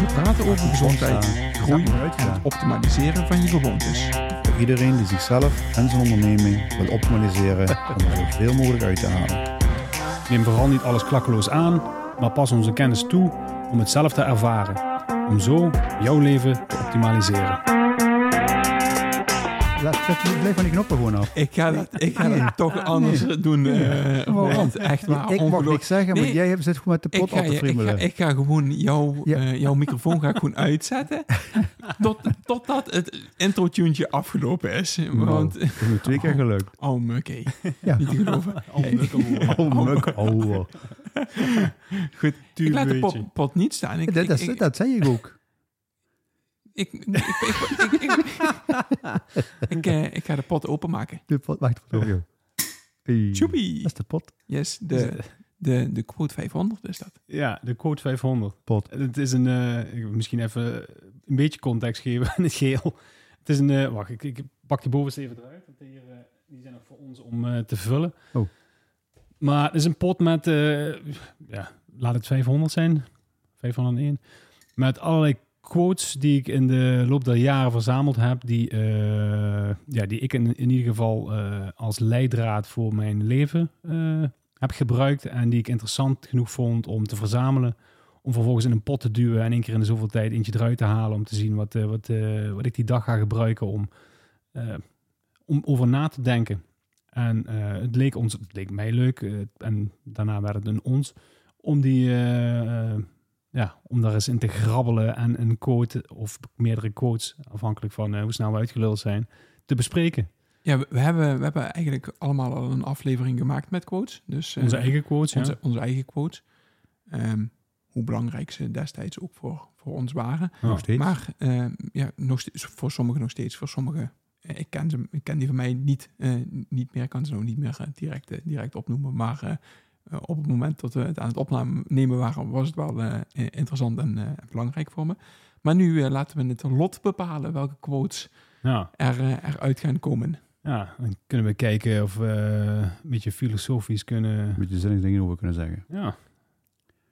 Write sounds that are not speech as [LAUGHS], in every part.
We praten over gezondheid, groei en het optimaliseren van je gewoontes. Voor iedereen die zichzelf en zijn onderneming wil optimaliseren om er zoveel mogelijk uit te halen. Neem vooral niet alles klakkeloos aan, maar pas onze kennis toe om het zelf te ervaren. Om zo jouw leven te optimaliseren. Laat, blijf van die knoppen gewoon af. Ik ga dat, ik ga dat toch anders doen. eh want echt waar, ik mag ongelooflijk. niks zeggen, maar Nee. jij hebt- zit gewoon met de Ik pot ga, af te je- ik, ga, friemelen. ik ga gewoon jouw, Ja. eh, jouw microfoon ga ik gewoon uitzetten. [LAUGHS] tot, totdat het intro-tuntje afgelopen is. Want, Dat is twee keer gelukt. [LAUGHS] oh mukke. Ja. Niet te geloven. [LAUGHS] Oh, Oh, muk. Oh. Goed, ik laat de pot, pot niet staan. Ik, Dat, ik, dat, ik, dat zei ik ook. Ik, ik, ik, ik, ik, ik, eh, ik ga de pot openmaken. De pot, wacht. Hey, Tjoepie. Dat is de pot. Yes, de, de, de quote 500 is dat. Ja, de quote 500. Pot. Het is een, eh, misschien even een beetje context geven in het geheel. Het is een, eh, wacht, ik, ik pak die bovenste even eruit. Want hier, eh, die zijn nog voor ons om eh, te vullen. Oh. Maar het is een pot met, eh, ja, laat het 500 zijn. 501. Met allerlei quotes die ik in de loop der jaren verzameld heb. Die, eh, ja, die ik in, in ieder geval eh, als leidraad voor mijn leven eh, heb gebruikt. En die ik interessant genoeg vond om te verzamelen. Om vervolgens in een pot te duwen en één keer in de zoveel tijd eentje eruit te halen. Om te zien wat, wat, wat ik die dag ga gebruiken om, om over na te denken. En het leek ons, het leek mij leuk. en daarna werd het een ons. Om die, ja, om daar eens in te grabbelen en een quote of meerdere quotes, afhankelijk van eh, hoe snel we uitgeluld zijn, te bespreken. Ja, we, we hebben, we hebben eigenlijk allemaal al een aflevering gemaakt met quotes. Dus, eh, Onze eigen quotes, ja. onze, eigen quotes. Ehm, hoe belangrijk ze destijds ook voor, voor ons waren. Nog steeds. Maar ehm, ja, nog steeds, voor sommigen nog steeds. Voor sommigen, eh, ik, ken ze, ik ken die van mij niet, eh, niet meer. Ik kan ze nog niet meer direct, direct opnoemen. Maar op het moment dat we het aan het opnemen waren, was het wel eh, eh, interessant en eh, belangrijk voor me. Maar nu eh, laten we het lot bepalen welke quotes Ja. er, eh, eruit gaan komen. ja, dan kunnen we kijken of we een beetje filosofisch kunnen... Een beetje zinnig dingen over kunnen zeggen. Ja.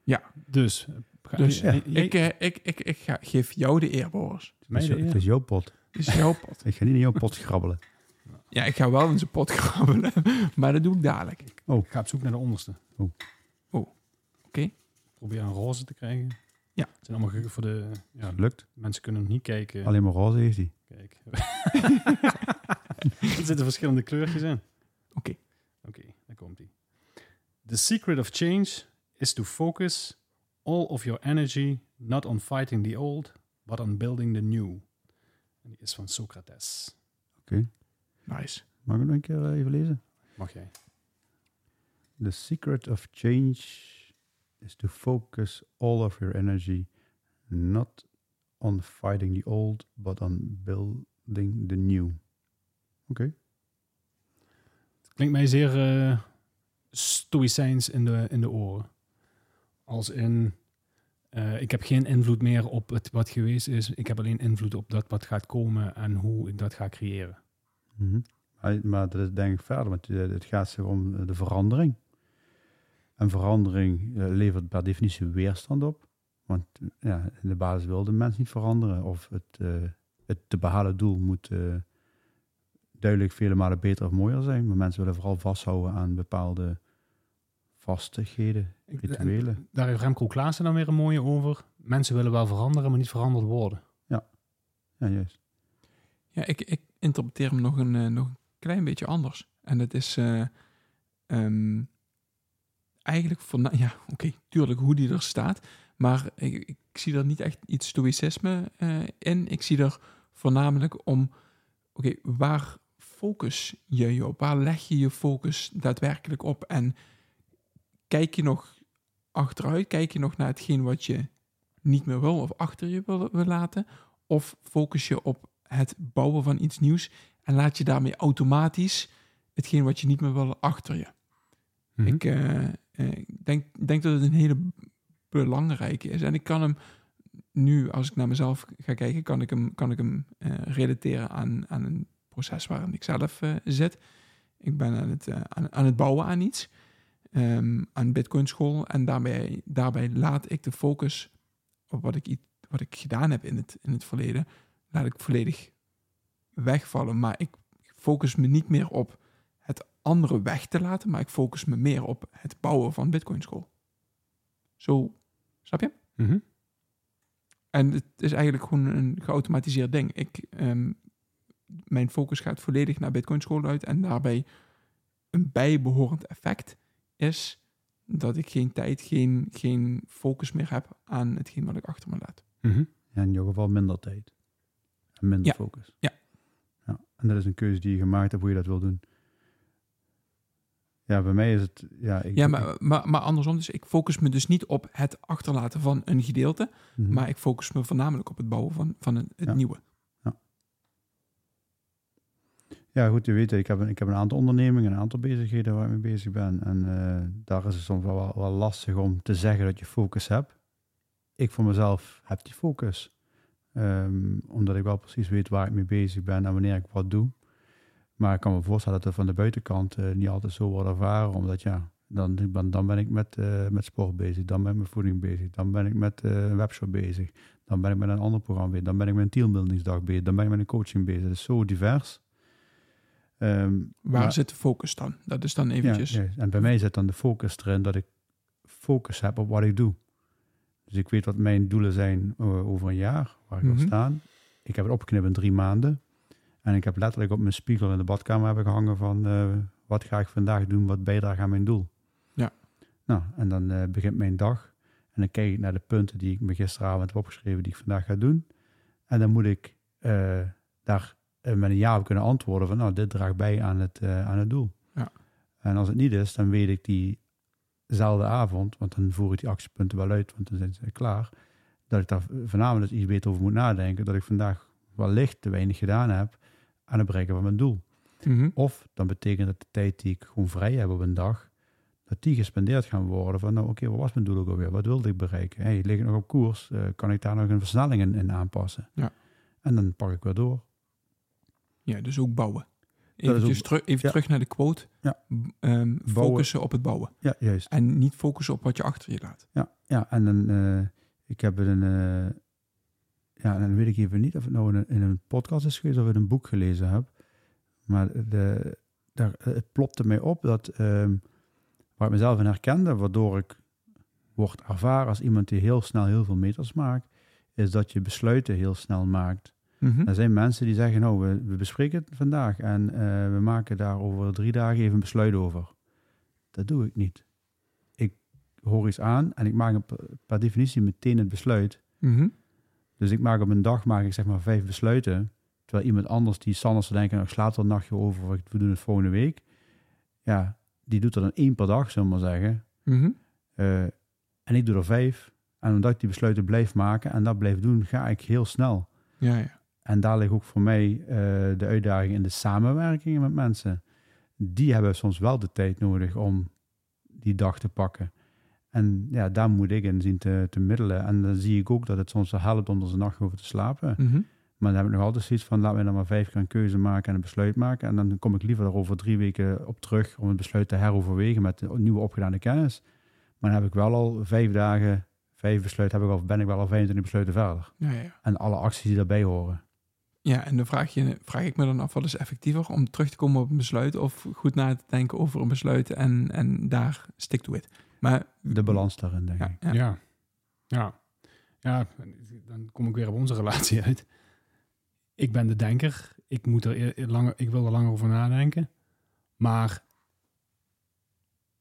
Ja. Dus, ga- Dus jij- ik, eh, ik, ik, ik ga, geef jou de eer, Boris. Het de is, het eer? is jouw pot. Het is jouw pot. [LAUGHS] Ik ga niet in jouw pot grabbelen. Ja, ik ga wel in zijn pot [LAUGHS] grabbelen, maar dat doe ik dadelijk. Ik ga op zoek naar de onderste. Oh. Oh, oké. Probeer een roze te krijgen. Ja. Het zijn allemaal voor de... Ja, Lukt. mensen kunnen nog niet kijken. Alleen maar roze heeft hij. Kijk. [LAUGHS] er zitten verschillende kleurtjes in. Oké. Oké, daar komt ie. The secret of change is to focus all of your energy not on fighting the old, but on building the new. En die is van Socrates. Nice. Mag ik hem nog een keer eh, even lezen? Mag jij? The secret of change is to focus all of your energy not on fighting the old, but on building the new. Oké. Het klinkt mij zeer eh stoïcijns in de, in de oren. Als in, eh, ik heb geen invloed meer op het wat geweest is. Ik heb alleen invloed op dat wat gaat komen en hoe ik dat ga creëren. Mhm. Maar, maar dat is denk ik verder, want eh, het gaat zich om eh, de verandering. En verandering eh, levert per definitie weerstand op. Want ja, in de basis wil de mens niet veranderen. Of het, eh, het te behalen doel moet duidelijk vele malen beter of mooier zijn. Maar mensen willen vooral vasthouden aan bepaalde vastigheden, Ik- rituelen. Daar heeft Remco Klaassen dan weer een mooie over. Mensen willen wel veranderen, maar niet veranderd worden. Ja, juist. Ja, ik, ik interpreteer hem nog een, eh, nog een klein beetje anders. En het is eh, ehm, eigenlijk van, [LAUGHS] ja, oké, tuurlijk hoe die er staat. Maar ik, ik zie er niet echt iets stoïcisme eh, in. Ik zie er voornamelijk om, oké, waar focus je je op? Waar leg je je focus daadwerkelijk op? En kijk je nog achteruit? Kijk je nog naar hetgeen wat je niet meer wil of achter je wil, wil laten? Of focus je op het bouwen van iets nieuws en laat je daarmee automatisch hetgeen wat je niet meer wil achter je? Mhm. Ik eh, eh, denk, denk dat het een hele belangrijke is. En ik kan hem nu, als ik naar mezelf ga kijken, kan ik hem, kan ik hem eh, relateren aan, aan een proces waarin ik zelf zit. Ik ben aan het, aan, aan het bouwen aan iets, ehm, aan Bitcoin school. En daarbij, daarbij laat ik de focus op wat ik, wat ik gedaan heb in het, in het verleden, laat ik volledig wegvallen. Maar ik focus me niet meer op het andere weg te laten, maar ik focus me meer op het bouwen van Bitcoin school. Zo, snap je? Mhm. En het is eigenlijk gewoon een geautomatiseerd ding. Ik, ehm, mijn focus gaat volledig naar Bitcoin school uit. En daarbij een bijbehorend effect is dat ik geen tijd, geen, geen focus meer heb aan hetgeen wat ik achter me laat. Mhm. Ja, in ieder geval minder tijd. En minder Ja. focus. Ja. ja. En dat is een keuze die je gemaakt hebt hoe je dat wil doen. Ja, bij mij is het... Ja, ik, Ja, maar, maar, maar andersom. Dus ik focus me dus niet op het achterlaten van een gedeelte. Mhm. Maar ik focus me voornamelijk op het bouwen van, van het, het Ja. nieuwe. Ja, goed te weten. Ik heb, een, ik heb een aantal ondernemingen, een aantal bezigheden waar ik mee bezig ben. En eh, daar is het soms wel, wel lastig om te zeggen dat je focus hebt. Ik voor mezelf heb die focus. Ehm, omdat ik wel precies weet waar ik mee bezig ben en wanneer ik wat doe. Maar ik kan me voorstellen dat het van de buitenkant eh, niet altijd zo wordt ervaren. Omdat ja, dan, dan, dan ben ik met, eh, met sport bezig. Dan ben ik met voeding bezig. Dan ben ik met eh, een webshop bezig. Dan ben ik met een ander programma bezig. Dan ben ik met een teambuildingsdag bezig. Dan ben ik met een coaching bezig. Het is zo divers. Ehm, Waar maar- zit de focus dan? Dat is dan eventjes... ja, ja. En bij mij zit dan de focus erin dat ik focus heb op wat ik doe. Dus ik weet wat mijn doelen zijn eh, over een jaar, waar ik wil Mhm. staan. Ik heb het opgeknipt in drie maanden. En ik heb letterlijk op mijn spiegel in de badkamer hebben gehangen van eh, wat ga ik vandaag doen, wat bijdraagt aan mijn doel. Ja. Nou, en dan eh, begint mijn dag. En dan kijk ik naar de punten die ik me gisteravond heb opgeschreven die ik vandaag ga doen. En dan moet ik daar met een ja op kunnen antwoorden van nou, dit draagt bij aan het, aan het doel. Ja. En als het niet is, dan weet ik diezelfde avond, want dan voer ik die actiepunten wel uit, want dan zijn ze klaar, dat ik daar voornamelijk iets beter over moet nadenken, dat ik vandaag wellicht te weinig gedaan heb aan het bereiken van mijn doel. Mhm. Of dan betekent dat de tijd die ik gewoon vrij heb op een dag, dat die gespendeerd gaan worden van, nou oké, wat was mijn doel ook alweer? Wat wilde ik bereiken? Hey, lig ik nog op koers? Eh, kan ik daar nog een versnelling in, in aanpassen? Ja. En dan pak ik weer door. Ja, dus ook bouwen. Even, terug, even ja. terug naar de quote. Ja. Ehm, focussen op het bouwen. Ja, juist. En niet focussen op wat je achter je laat. Ja, ja en dan, eh, ik heb een, eh, ja, dan weet ik even niet of het nou in een, in een podcast is geweest of in een boek gelezen heb. Maar de, daar, het plopte mij op dat, ehm, waar ik mezelf in herkende, waardoor ik word ervaren als iemand die heel snel heel veel meters maakt, is dat je besluiten heel snel maakt. Mhm. Er zijn mensen die zeggen, nou, we, we bespreken het vandaag en eh, we maken daar over drie dagen even een besluit over. Dat doe ik niet. Ik hoor iets aan en ik maak een, per- definitie meteen het besluit. Mhm. Dus ik maak op een dag maak ik zeg maar vijf besluiten. Terwijl iemand anders die standaard zou denken, nou, ik slaap er een nachtje over, of we doen het volgende week. Ja, die doet er dan één per dag, zullen we maar zeggen. Mhm. Eh, en ik doe er vijf. En omdat ik die besluiten blijf maken en dat blijf doen, ga ik heel snel. Ja, ja. En daar ligt ook voor mij eh, de uitdaging in de samenwerkingen met mensen. Die hebben soms wel de tijd nodig om die dag te pakken. En ja, daar moet ik in zien te, te middelen. En dan zie ik ook dat het soms helpt om er zijn nacht over te slapen. Mhm. Maar dan heb ik nog altijd zoiets van, laten we dan maar vijf keer een keuze maken en een besluit maken. En dan kom ik liever er over drie weken op terug om het besluit te heroverwegen met de nieuwe opgedane kennis. Maar dan heb ik wel al vijf dagen, vijf besluiten, heb ik al, ben ik wel al 25 besluiten verder. Ja, ja. En alle acties die daarbij horen. Ja, en dan vraag, je, vraag ik me dan af, wat is effectiever om terug te komen op een besluit of goed na te denken over een besluit en, en daar stick to it. Maar De balans daarin, denk Ja, ik. ja. Ja. ja. Ja, dan kom ik weer op onze relatie uit. Ik ben de denker. Ik, moet er langer, ik wil er langer over nadenken. Maar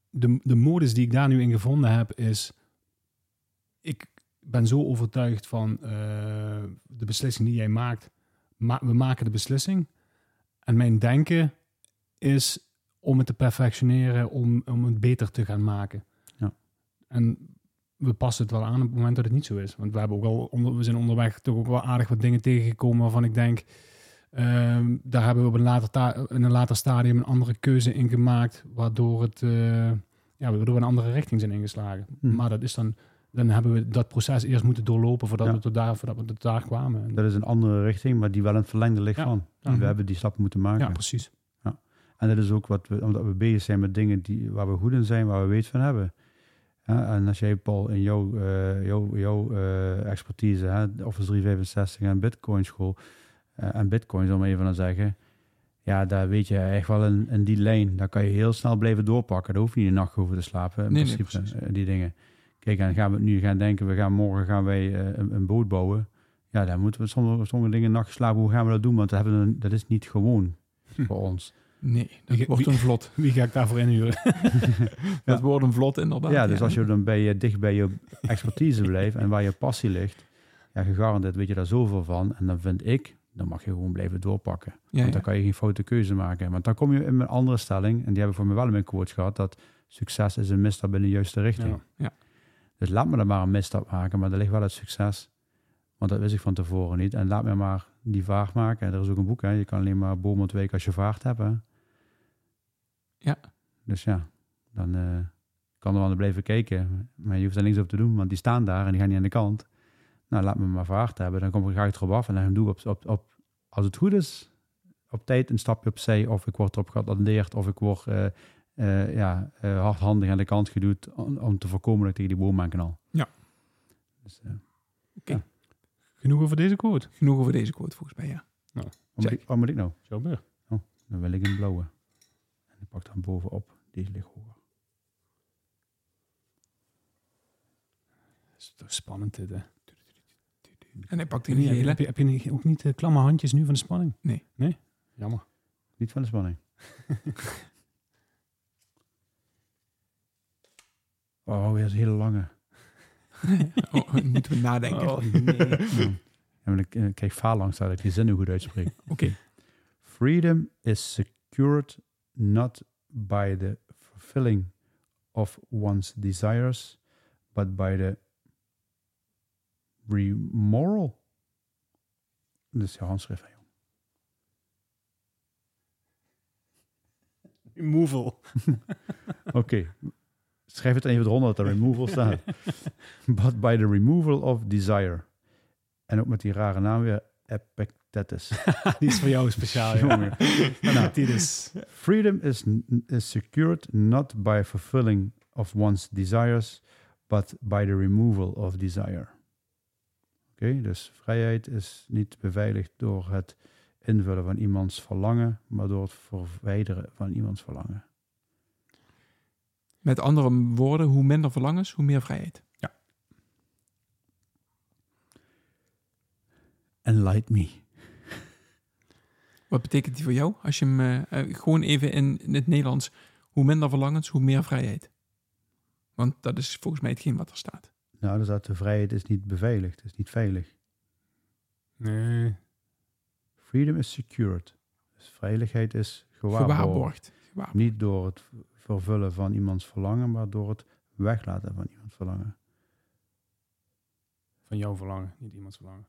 de, de modus die ik daar nu in gevonden heb is... Ik ben zo overtuigd van eh, de beslissing die jij maakt. Ma- we maken de beslissing. En mijn denken is om het te perfectioneren, om, om het beter te gaan maken. Ja. En we passen het wel aan op het moment dat het niet zo is. Want we, hebben ook al onder, we zijn onderweg toch ook wel aardig wat dingen tegengekomen waarvan ik denk, ehm, daar hebben we op een later, in een later stadium een andere keuze in gemaakt, waardoor, het, eh, ja, waardoor we een andere richting zijn ingeslagen. Hm. Maar dat is dan, dan hebben we dat proces eerst moeten doorlopen voordat, Ja. we, tot daar, voordat we tot daar kwamen. En- Dat is een andere richting, maar die wel in het verlengde ligt Ja. van. Ja. We hebben die stap moeten maken. ja, precies. En dat is ook wat we, omdat we bezig zijn met dingen die, waar we goed in zijn, waar we weet van hebben. Ja, en als jij, Paul, in jouw, eh, jouw, jouw eh, expertise, hè, Office 365 en Bitcoin school, eh, en Bitcoin, maar even aan zeggen, ja, daar weet je echt wel in, in die lijn, daar kan je heel snel blijven doorpakken. Daar hoef je niet een nacht over te slapen, in Nee, principe, precies. die dingen. Kijk, en gaan we nu gaan denken, we gaan morgen gaan wij eh, een, een boot bouwen. Ja, daar moeten we sommige, sommige dingen nacht slapen. Hoe gaan we dat doen? Want dat, hebben we, dat is niet gewoon Hm. voor ons. Nee, dat Wie- wordt een vlot. Wie ga ik daarvoor inhuren? [LAUGHS] Dat wordt een vlot inderdaad. Ja, dus als je dan bij je, dicht bij je expertise blijft en waar je passie ligt, ja, gegarandeerd weet je daar zoveel van. En dan vind ik, dan mag je gewoon blijven doorpakken. Ja, Want ja. dan kan je geen foute keuze maken. Want dan kom je in mijn andere stelling, en die hebben voor mij wel in mijn quote gehad, dat succes is een misstap in de juiste richting. Ja. Dus laat me dan maar een misstap maken, maar er ligt wel het succes. Want dat wist ik van tevoren niet. En laat me maar die vaart maken. En er is ook een boek, hè. Je kan alleen maar boom ontwijken als je vaart hebt, hè. Ja. Dus ja, dan eh, kan er wel naar blijven kijken. Maar je hoeft er niks op te doen, want die staan daar en die gaan niet aan de kant. Nou, laat me maar vaart hebben. Dan kom ik, ik erop af en dan doe ik op, op, op, als het goed is, op tijd een stapje opzij. Of ik word erop geattendeerd, of ik word eh, eh, ja, eh, hardhandig aan de kant geduwd om, om te voorkomen dat ik tegen die boom aan knal. Ja. Dus, eh, Genoeg over deze quote. Genoeg over deze quote volgens mij, ja. wat, moet ik, wat moet ik nou? Zo weer. Dan wil ik een blauwe. En ik pak dan bovenop. Deze ligt hoger. Dat is toch spannend dit, hè? En hij pakt Heb die je, gele. heb je, heb je niet- ook niet klamme handjes nu van de spanning? Nee. Nee? Jammer. Niet van de spanning. [LAUGHS] [LAUGHS] oh, weer een hele lange. Oh, moeten we nadenken. Oh, nee. [LAUGHS] Ja. Ja, maar ik eh, krijg dat ik die zinnen goed uitspreek. [LAUGHS] Oké. Freedom is secured not by the fulfilling of one's desires, but by the remoral. Dat is je handschrift, hè. Removal. Oké. Schrijf het even eronder dat er removal [LAUGHS] staat. But by the removal of desire. En ook met die rare naam weer, Epictetus. [LAUGHS] Die is voor jou speciaal. Jongen. [LAUGHS] Nou, Die is... Freedom is, is secured not by fulfilling of one's desires, but by the removal of desire. Oké, dus vrijheid is niet beveiligd door het invullen van iemands verlangen, maar door het verwijderen van iemands verlangen. Met andere woorden, hoe minder verlangens, hoe meer vrijheid. Enlight me. Wat betekent die voor jou? Als je hem eh, eh, gewoon even in, in het Nederlands, hoe minder verlangens, hoe meer vrijheid. Want dat is volgens mij hetgeen wat er staat. Nou, dus dat de vrijheid is niet beveiligd, is niet veilig. Nee. Freedom is secured. Dus veiligheid is gewaarborgd. Gewaarborgd. Gewaarborgd. Niet door het vervullen van iemands verlangen, maar door het weglaten van iemands verlangen. Van jouw verlangen, niet iemands verlangen.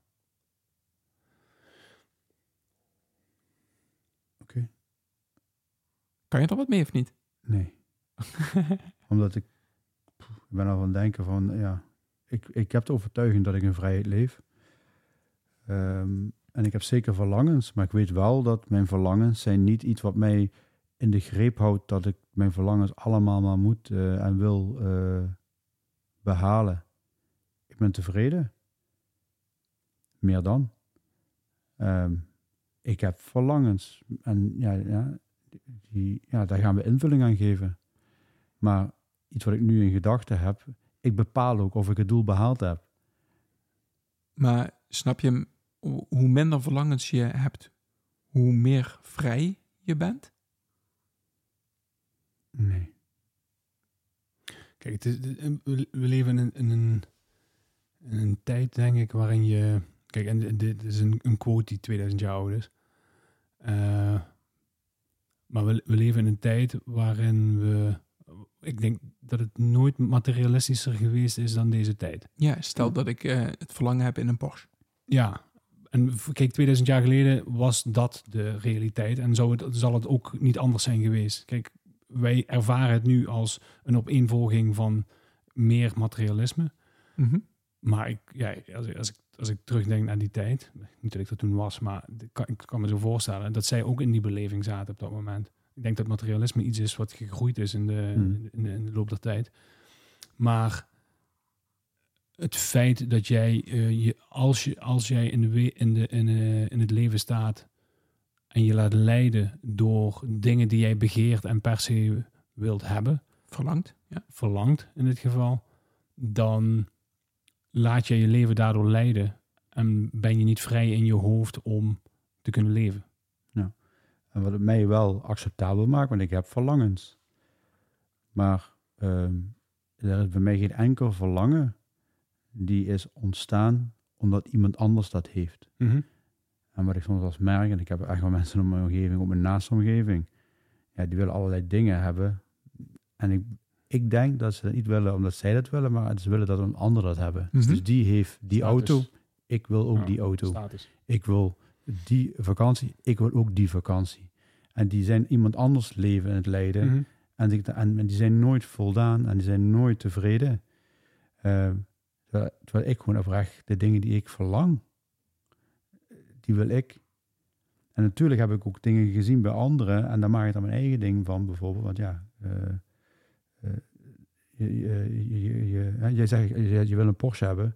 Oké. Kan je er wat mee of niet? Nee. [LAUGHS] Omdat ik, pff, ik ben al van het denken van, ja, ik, ik heb de overtuiging dat ik in vrijheid leef. Ehm, en ik heb zeker verlangens, maar ik weet wel dat mijn verlangens zijn niet iets wat mij in de greep houdt dat ik mijn verlangens allemaal maar moet eh, en wil eh, behalen. Ik ben tevreden. Meer dan. Ehm, ik heb verlangens. En ja, ja, die, ja, daar gaan we invulling aan geven. Maar iets wat ik nu in gedachten heb, ik bepaal ook of ik het doel behaald heb. Maar snap je hoe minder verlangens je hebt, hoe meer vrij je bent? Nee. Kijk, het is, het- we leven in, in, een, in een tijd, denk ik, waarin je... Kijk, en dit is een, een quote die 2000 jaar oud is. Eh, maar we, we leven in een tijd waarin we ik denk dat het nooit materialistischer geweest is dan deze tijd. Ja, stel dat ik eh, het verlangen heb in een Porsche. Ja, en kijk, 2000 jaar geleden was dat de realiteit. En zou het, zal het ook niet anders zijn geweest. Kijk, wij ervaren het nu als een opeenvolging van meer materialisme. Mhm. Maar ik, ja, als, ik, als, ik, als ik terugdenk naar die tijd, niet dat ik dat toen was, maar ik kan, ik kan me zo voorstellen dat zij ook in die beleving zaten op dat moment. Ik denk dat materialisme iets is wat gegroeid is in de, Hmm. in de, in de loop der tijd. Maar het feit dat jij, eh, je, als, je, als jij in, de, in, de, in, de, in het leven staat en je laat leiden door dingen die jij begeert en per se wilt hebben, Verlangt. Ja. verlangt in dit geval, dan laat je je leven daardoor leiden en ben je niet vrij in je hoofd om te kunnen leven. En wat het mij wel acceptabel maakt, want ik heb verlangens. Maar ehm, er is bij mij geen enkel verlangen die is ontstaan omdat iemand anders dat heeft. En wat ik soms wel eens merk, en ik heb echt wel mensen in mijn omgeving, op mijn naaste omgeving, ja, die willen allerlei dingen hebben. En ik, ik denk dat ze dat niet willen omdat zij dat willen, maar ze willen dat een ander dat hebben. Mhm. Dus die heeft die Status. auto, ik wil ook Ja, die auto. Status. Ik wil die vakantie, ik wil ook die vakantie. En die zijn iemand anders leven in het leiden. Mhm. En, die, en, en die zijn nooit voldaan en die zijn nooit tevreden. Eh, terwijl, terwijl ik gewoon oprecht de dingen die ik verlang, die wil ik. En natuurlijk heb ik ook dingen gezien bij anderen en daar maak ik dan mijn eigen ding van, bijvoorbeeld. Want ja, eh, eh, je, je, je, je- hè, jij zegt, je, je wil een Porsche hebben.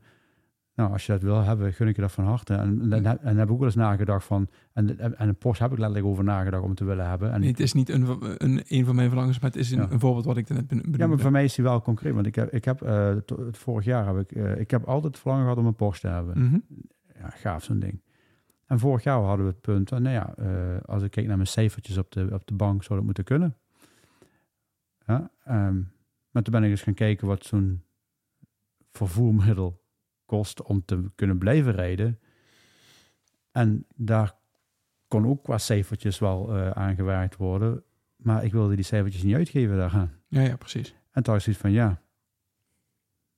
Nou, als je dat wil hebben, gun ik je dat van harte. En, en, heb- en dan heb ik ook wel eens nagedacht van... En, en een Porsche heb ik letterlijk over nagedacht om te willen hebben. En Nee, het is niet een, een, een van mijn verlangens, maar het is een, Ja. een voorbeeld wat ik net ben- bedoelde. Ja, maar voor mij is die wel concreet. Want ik heb, ik heb eh, to- het vorig jaar heb ik, ik heb altijd het verlangen gehad om een Porsche te hebben. Mhm. Ja, gaaf zo'n ding. En vorig jaar hadden we het punt nou ja, eh, als ik kijk naar mijn cijfertjes op de, op de bank, zou dat moeten kunnen. Ja, ehm, maar toen ben ik eens gaan kijken wat zo'n vervoermiddel kost om te kunnen blijven rijden. En daar kon ook qua cijfertjes wel eh, aangewerkt worden. Maar ik wilde die cijfertjes niet uitgeven daaraan. Ja, ja, precies. En toen was zoiets van, ja,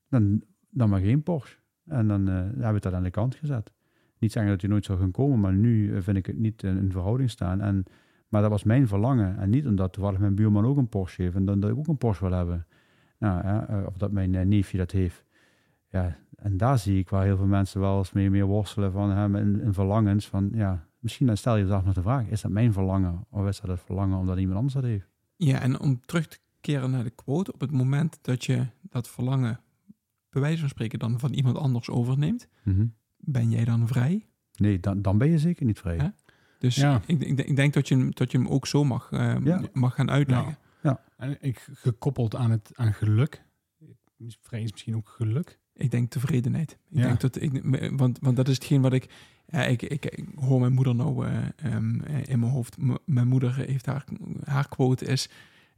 dan, dan maar geen Porsche. En dan eh heb ik dat aan de kant gezet. Niet zeggen dat hij nooit zou gaan komen, maar nu eh, vind ik het niet in, in verhouding staan. En, maar dat was mijn verlangen. En niet omdat toevallig mijn buurman ook een Porsche heeft en dan dat ik ook een Porsche wil hebben. Nou, ja, eh, of dat mijn eh, neefje dat heeft. Ja, en daar zie ik waar heel veel mensen wel eens mee, mee worstelen van hè, in, in verlangens. Van, ja, misschien dan stel je jezelf nog de vraag, is dat mijn verlangen? Of is dat het verlangen omdat iemand anders dat heeft? Ja, en om terug te keren naar de quote, op het moment dat je dat verlangen, bij wijze van spreken, dan van iemand anders overneemt, Mhm. Ben jij dan vrij? Nee, dan, dan ben je zeker niet vrij. Hè? Dus Ja. ik, ik, ik denk dat je, hem- dat je hem ook zo mag, eh, Ja. mag gaan uitleggen. En ik gekoppeld aan het aan geluk. Vrij is misschien ook geluk. Ik denk tevredenheid. Ik Ja. denk dat, ik, want, want dat is hetgeen wat ik, ja, ik, ik, ik hoor mijn moeder nou eh, ehm, eh, in mijn hoofd. M- mijn moeder heeft haar, haar quote is,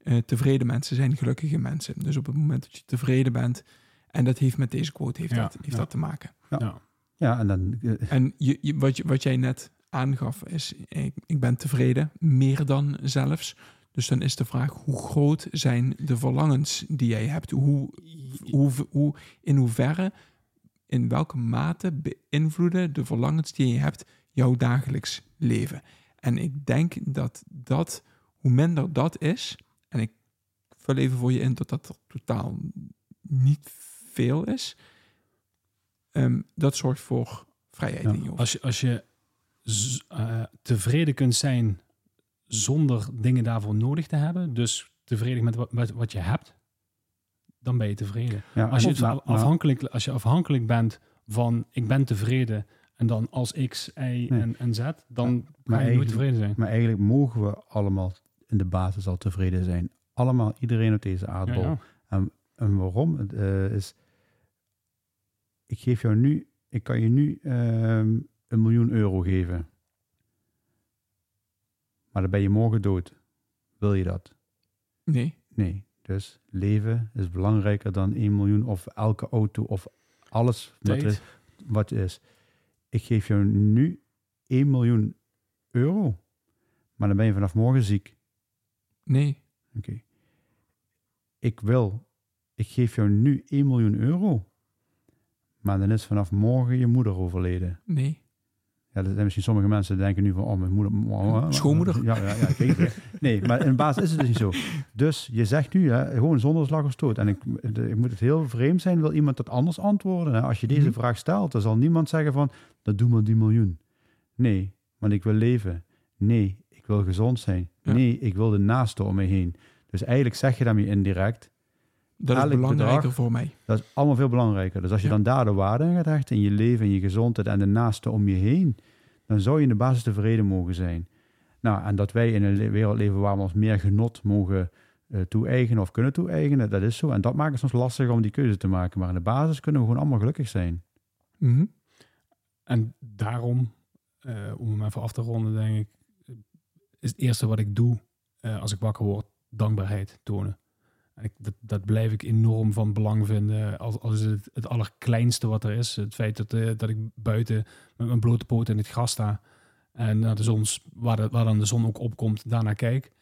eh, tevreden mensen zijn gelukkige mensen. Dus op het moment dat je tevreden bent, en dat heeft met deze quote heeft Ja, dat, heeft ja. dat te maken. Ja. Ja. En dan... eh, En je, wat, je, wat jij net aangaf is, ik, ik ben tevreden, meer dan zelfs. Dus dan is de vraag, hoe groot zijn de verlangens die jij hebt? Hoe, hoe, hoe, in hoeverre, in welke mate beïnvloeden de verlangens die je hebt jouw dagelijks leven? En ik denk dat dat, hoe minder dat is, en ik vul even voor je in dat dat totaal niet veel is, ehm, dat zorgt voor vrijheid Ja, in je hoofd. Als je, als je eh, tevreden kunt zijn zonder dingen daarvoor nodig te hebben, dus tevreden met wat, wat, wat je hebt, dan ben je tevreden. ja, Als je, het afhankelijk, als je afhankelijk bent van ik ben tevreden en dan als X, Y Nee. en, en Z, dan maar kan je nooit tevreden zijn. Maar eigenlijk mogen we allemaal in de basis al tevreden zijn. Allemaal, iedereen op deze aardbol. ja. En waarom? Het eh, is... Ik geef jou nu... Ik kan je nu ehm, een miljoen euro geven. Maar dan ben je morgen dood. Wil je dat? Nee, Nee. Dus leven is belangrijker dan 1 miljoen of elke auto of alles wat Tijd. wat is. Ik geef jou nu 1 miljoen euro, maar dan ben je vanaf morgen ziek. nee. Oké. ik wil, ik geef jou nu 1 miljoen euro. Maar dan is vanaf morgen je moeder overleden. Nee. Ja, er zijn misschien sommige mensen die denken nu van, oh, mijn moeder... oh, Schoonmoeder? Ja, ja, ja ik weet. Nee, maar in basis is het dus niet zo. Dus je zegt nu, hè, gewoon zonder slag of stoot. En ik, ik moet het heel vreemd zijn, wil iemand dat anders antwoorden? Hè? Als je deze Mhm. vraag stelt, dan zal niemand zeggen van, dat doe maar die miljoen. Nee, want ik wil leven. Nee, ik wil gezond zijn. Ja. Nee, ik wil de naaste om me heen. Dus eigenlijk zeg je daarmee indirect, Dat is belangrijker bedrag- voor mij. dat is allemaal veel belangrijker. Dus als je Ja. dan daar de waarde aan gaat hechten, in je leven, in je gezondheid en de naaste om je heen, dan zou je in de basis tevreden mogen zijn. Nou, en dat wij in een wereld leven waar we ons meer genot mogen eh, toe-eigenen of kunnen toe-eigenen, dat is zo. En dat maakt het soms lastig om die keuze te maken. Maar in de basis kunnen we gewoon allemaal gelukkig zijn. Mhm. En daarom, eh, om hem even af te ronden, denk ik, is het eerste wat ik doe eh, als ik wakker word, dankbaarheid tonen. Ik, dat, dat blijf ik enorm van belang vinden. Als, als het, het allerkleinste wat er is. Het feit dat, eh, dat ik buiten met mijn blote poot in het gras sta. En naar de zons, waar, de- waar dan de zon ook opkomt, daarnaar kijk.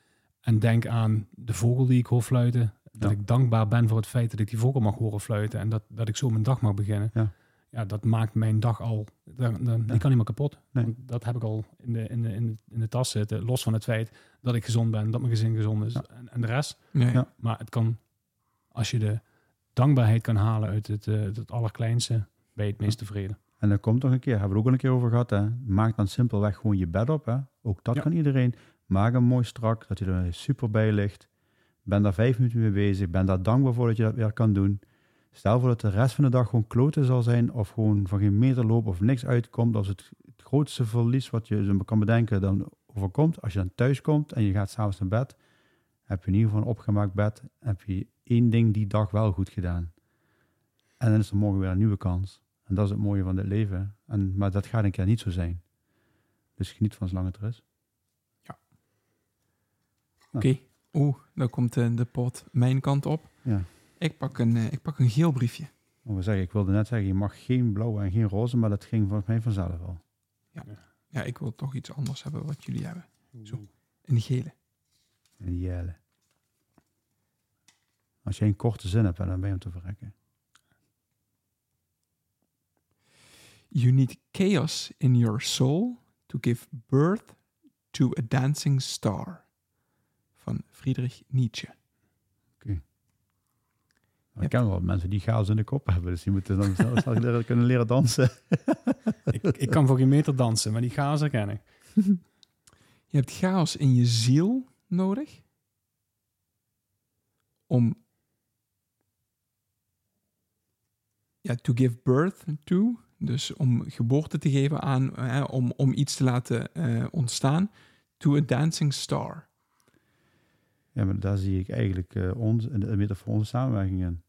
En denk aan de vogel die ik hoor fluiten. Dat Ja. ik dankbaar ben voor het feit dat ik die vogel mag horen fluiten. En dat, dat ik zo mijn dag mag beginnen. Ja. Ja, dat maakt mijn dag al... Dan, dan, Ja. Die kan niet meer kapot. Nee. Want dat heb ik al in de, in, de, in, de, in de tas zitten. Los van het feit dat ik gezond ben, dat mijn gezin gezond is. Ja. En, en de rest. Nee. Ja. Maar het kan... Als je de dankbaarheid kan halen uit het, eh, het allerkleinste... ben je het meest tevreden. En dan komt nog een keer, hebben we er ook al een keer over gehad, hè. maak dan simpelweg gewoon je bed op. Hè. Ook dat Ja. kan iedereen. Maak hem mooi strak, dat hij er super bij ligt. Ben daar vijf minuten mee bezig. Ben daar dankbaar voor dat je dat weer kan doen. Stel voor dat de rest van de dag gewoon kloten zal zijn, of gewoon van geen meter lopen of niks uitkomt. Als het, het grootste verlies wat je kan bedenken dan overkomt. Als je dan thuis komt en je gaat s'avonds naar bed, heb je in ieder geval een opgemaakt bed. Heb je één ding die dag wel goed gedaan. En dan is er morgen weer een nieuwe kans. En dat is het mooie van dit leven. En, maar dat gaat een keer niet zo zijn. Dus geniet van zolang het er is. Oké. Oeh, dan komt eh, de pot mijn kant op. Ja. Ik pak een, eh, ik pak een geel briefje. We zeggen, ik wilde net zeggen, je mag geen blauwe en geen roze, maar dat ging volgens mij vanzelf al. Ja, ik wil toch iets anders hebben wat jullie hebben. Zo. Een gele. En jelle. Als je een korte zin hebt, dan ben je om te verrekken. You need chaos in your soul to give birth to a dancing star. Van Friedrich Nietzsche. Ik ken wel mensen die chaos in de kop hebben, dus die moeten dan zelf [LAUGHS] snel leren- kunnen leren dansen. ik, ik kan voor geen meter dansen, maar die chaos herken ik. [LAUGHS] Je hebt chaos in je ziel nodig om ja, to give birth to, dus om geboorte te geven aan, eh, om, om iets te laten eh, ontstaan, to a dancing star. Ja, maar daar zie ik eigenlijk eh ons, een metafoor voor onze samenwerking in.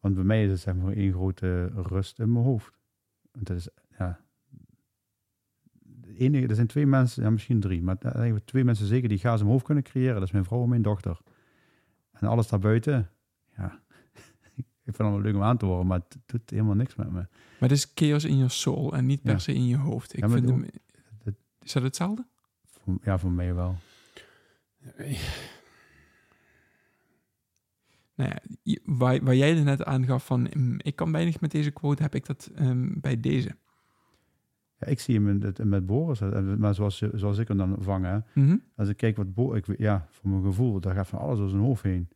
Want bij mij is het zeg maar één grote rust in mijn hoofd. Want dat is, ja... de enige, er zijn twee mensen, ja, misschien drie, maar er zijn twee mensen zeker die chaos in mijn hoofd kunnen creëren. Dat is mijn vrouw en mijn dochter. En alles daarbuiten, ja... [LAUGHS] ik vind het wel leuk om aan te horen, maar het doet helemaal niks met me. Maar het is chaos in je soul en niet per Ja. se in je hoofd. Ik Ja, vind hem, dat- is dat hetzelfde? Voor- Ja, voor mij wel. Nou ja, waar, waar jij er net aangaf van, mm, ik kan weinig met deze quote, heb ik dat ehm, bij deze. Ja, ik zie hem het- met Boris, maar zoals, zoals ik hem dan vang, hè. Mhm. Als ik kijk wat Bo ik, weet- ja, voor mijn gevoel, daar gaat van alles door zijn hoofd heen.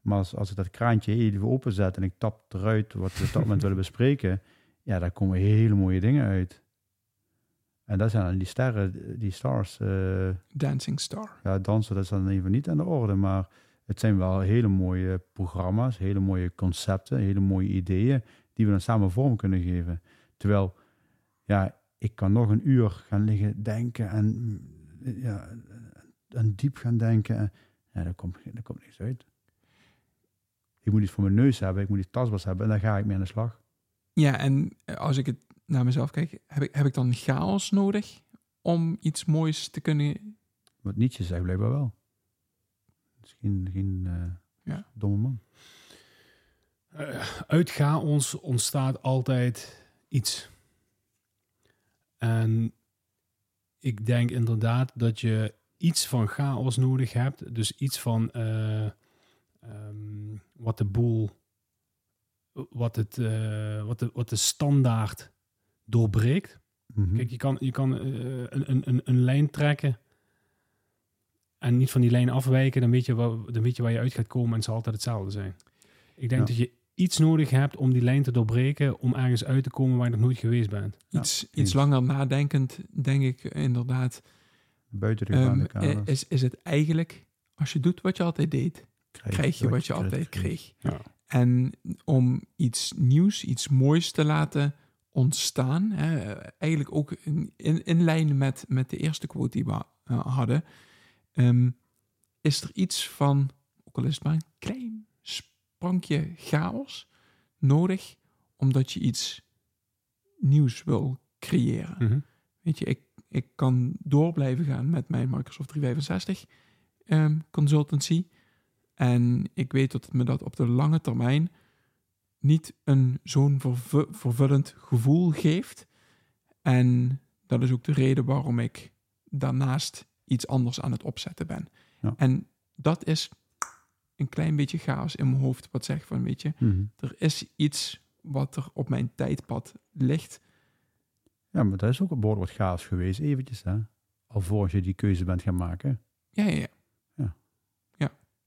Maar als, als ik dat kraantje even openzet en ik tap eruit wat we op dat moment [LAUGHS] willen bespreken, ja, daar komen hele mooie dingen uit. En dat zijn dan die sterren, die stars. eh, Dancing star. ja, dansen, dat is dan even niet aan de orde, maar het zijn wel hele mooie programma's, hele mooie concepten, hele mooie ideeën, die we dan samen vorm kunnen geven. Terwijl, ja, ik kan nog een uur gaan liggen denken en, mm, ja, en diep gaan denken. En, ja, daar komt, daar komt niks uit. Ik moet iets voor mijn neus hebben, ik moet iets tastbaars hebben en dan ga ik mee aan de slag. Ja, en eh, als ik het naar mezelf kijk, heb ik, heb ik dan chaos nodig om iets moois te kunnen... Wat Nietzsche zegt blijkbaar wel. Is geen, geen eh, Ja. domme man. Eh, uit chaos ontstaat altijd iets. En ik denk inderdaad dat je iets van chaos nodig hebt. Dus iets van, eh, ehm, wat de boel, wat, het, eh, wat, de, wat de standaard doorbreekt. Mhm. Kijk, je kan, je kan een, een, een, een lijn trekken en niet van die lijn afwijken, dan weet, je waar, dan weet je waar je uit gaat komen en het zal altijd hetzelfde zijn. Ik denk Ja. dat je iets nodig hebt om die lijn te doorbreken, om ergens uit te komen waar je nog nooit geweest bent. Ja, Iets, iets langer nadenkend, denk ik inderdaad. Buiten de Ehm, kaders. is, is het eigenlijk, als je doet wat je altijd deed, krijg je wat je altijd kreeg. Ja. En om iets nieuws, iets moois te laten ontstaan, hè, eigenlijk ook in, in, in lijn met, met de eerste quote die we eh, hadden, ehm, is er iets van, ook al is het maar een klein sprankje chaos, nodig, omdat je iets nieuws wil creëren. Mhm. Weet je, ik, ik kan door blijven gaan met mijn Microsoft 365 ehm, consultancy. En ik weet dat het me dat op de lange termijn niet een zo'n vervu- vervullend gevoel geeft. En dat is ook de reden waarom ik daarnaast iets anders aan het opzetten ben. Ja. En dat is een klein beetje chaos in mijn hoofd, wat zegt van, weet je, Mhm. er is iets wat er op mijn tijdpad ligt. Ja, maar dat is ook een behoorlijk wat chaos geweest, eventjes. Hè? Alvorens je die keuze bent gaan maken. Ja, ja, ja.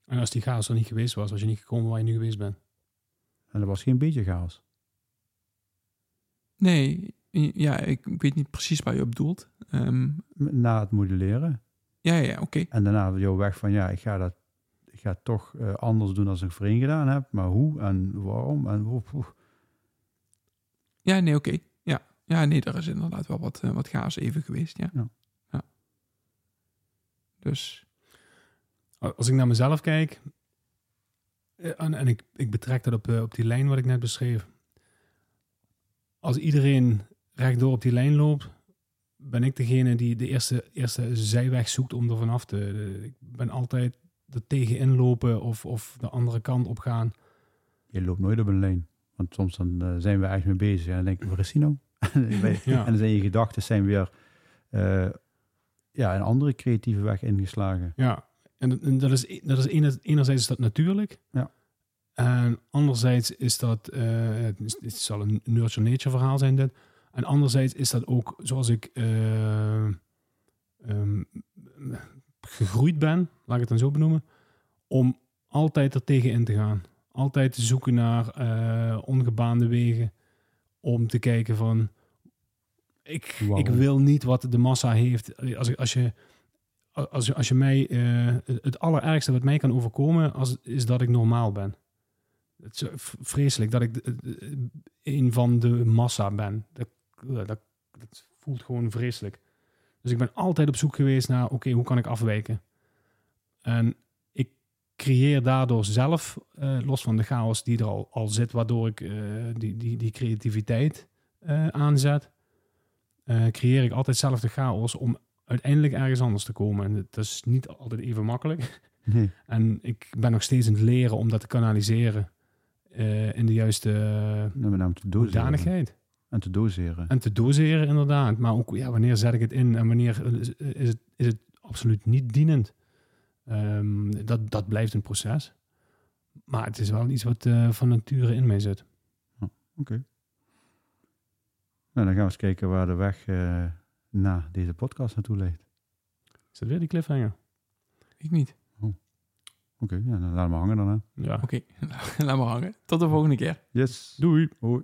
En als die chaos er niet geweest was, was je niet gekomen waar je nu geweest bent. En dat was geen beetje chaos. Nee, ja, ik weet niet precies waar je op doelt. Ehm, Na het modelleren. Ja, ja, oké. En daarna jouw weg van, ja, ik ga dat ik ga toch eh, anders doen dan ik voorheen gedaan heb. Maar hoe en waarom en hoe. hoe. Ja, nee, oké. Ja. ja, nee, er is inderdaad wel wat, eh, wat chaos even geweest, ja. Ja. ja. Dus, Als ik naar mezelf kijk, eh, en, en ik, ik betrek dat op, op die lijn wat ik net beschreef. Als iedereen rechtdoor op die lijn loopt, ben ik degene die de eerste, eerste zijweg zoekt om er vanaf te... de- ik ben altijd er tegenin lopen of, of de andere kant op gaan. Je loopt nooit op een lijn. Want soms dan eh, zijn we eigenlijk mee bezig en dan denk ik, waar is die nou? [LAUGHS] en dan- Ja. en dan zijn je gedachten zijn weer eh, ja, een andere creatieve weg ingeslagen. Ja, en, en dat is, dat is ener- enerzijds is dat natuurlijk. Ja. En anderzijds is dat, het, is- het zal een nurture nature verhaal zijn dit. En anderzijds is dat ook zoals ik ehm, gegroeid ben, laat ik het dan zo benoemen, om altijd er tegen in te gaan. Altijd te zoeken naar eh, ongebaande wegen. Om te kijken van, ik, ik wil niet wat de massa heeft. Als, als je als je, als je mij, eh, het- allerergste wat mij kan overkomen, als, is dat ik normaal ben. Het is vreselijk dat ik een van de massa ben. Dat, dat, dat voelt gewoon vreselijk. Dus ik ben altijd op zoek geweest naar, oké, hoe kan ik afwijken? En ik creëer daardoor zelf, eh, los van de chaos die er al, al zit, waardoor ik eh, die, die, die creativiteit eh, aanzet, eh, creëer ik altijd zelf de chaos om uiteindelijk ergens anders te komen. En dat is niet altijd even makkelijk. Nee. [LAUGHS] En ik ben nog steeds aan het leren om dat te kanaliseren eh, in de juiste Nou, met En te doseren. En te doseren inderdaad. Maar ook, ja, wanneer zet ik het in en wanneer is, het, is het absoluut niet dienend? Ehm, dat, dat blijft een proces. Maar het is wel iets wat eh, van nature in mij zit. Oké. Nou, dan gaan we eens kijken waar de weg eh, na deze podcast naartoe leidt. Is dat weer die cliffhanger? ik niet. Oké, ja, dan laten we hangen dan. Hè. Ja. Oké, [LAUGHS] laat maar hangen. Tot de volgende keer. Yes. Doei. Hoi.